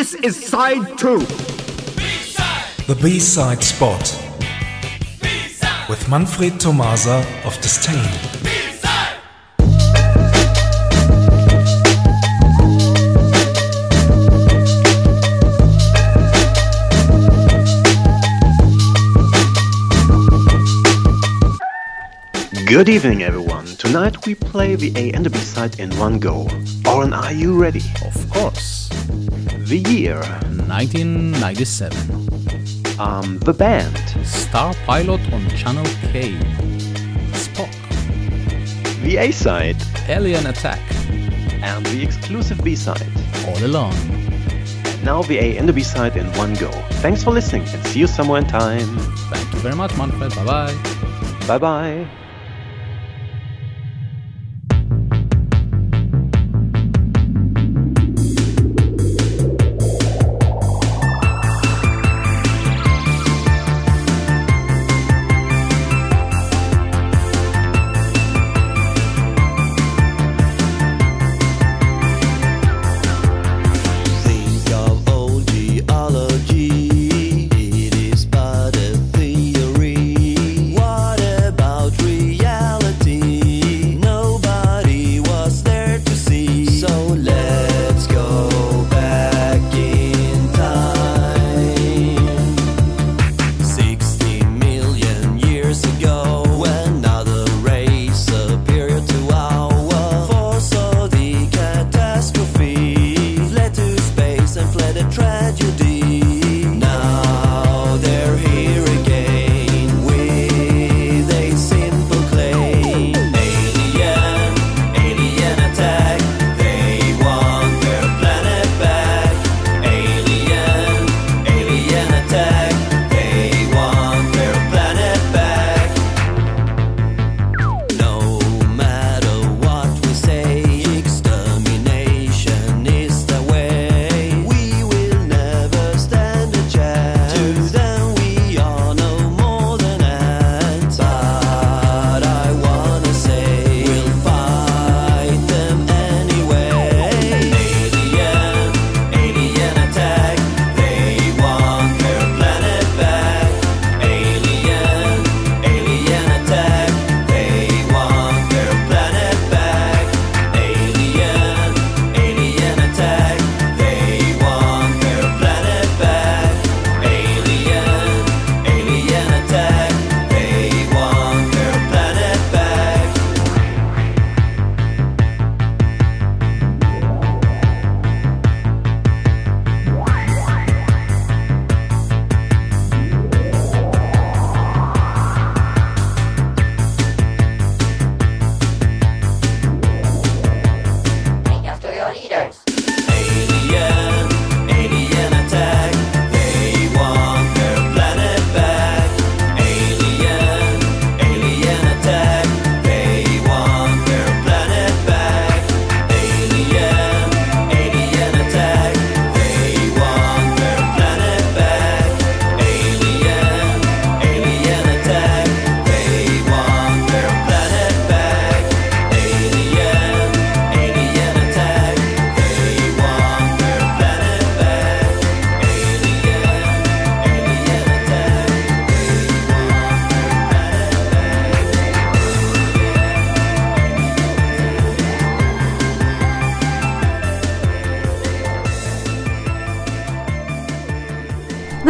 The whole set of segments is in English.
This is side two. The B-side spot with Manfred Tomasa of Disdain. Good evening, everyone. Tonight we play the A and the B side in one go. Oren, are you ready? Of course. The year, 1997. um, the band, Star Pilot on Channel K. Spock. the A side, Alien Attack. and the exclusive B side. All Alone. Now the A and the B side in one go. Thanks for listening and see you somewhere in time. Thank you very much, Manfred. Bye bye. Bye bye.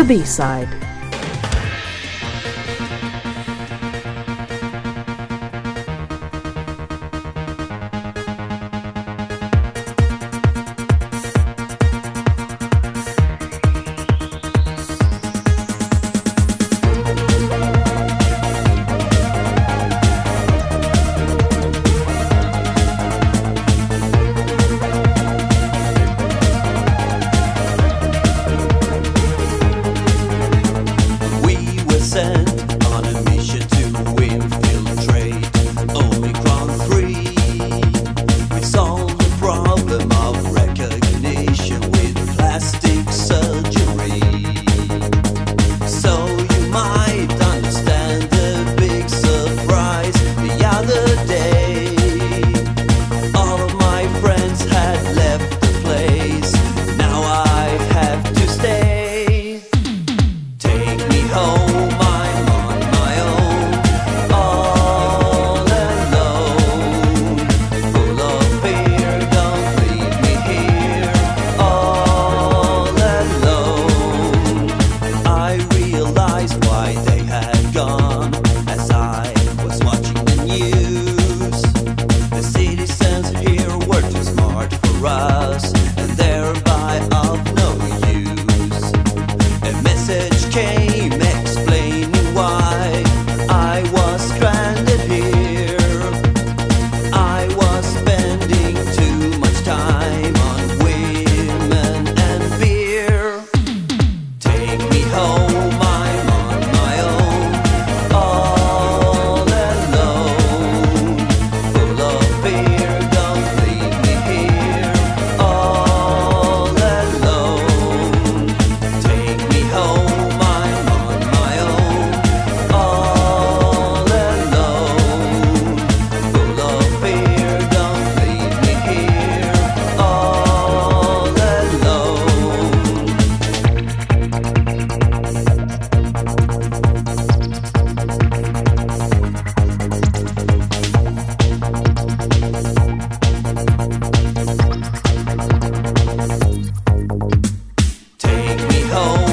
The B side. home.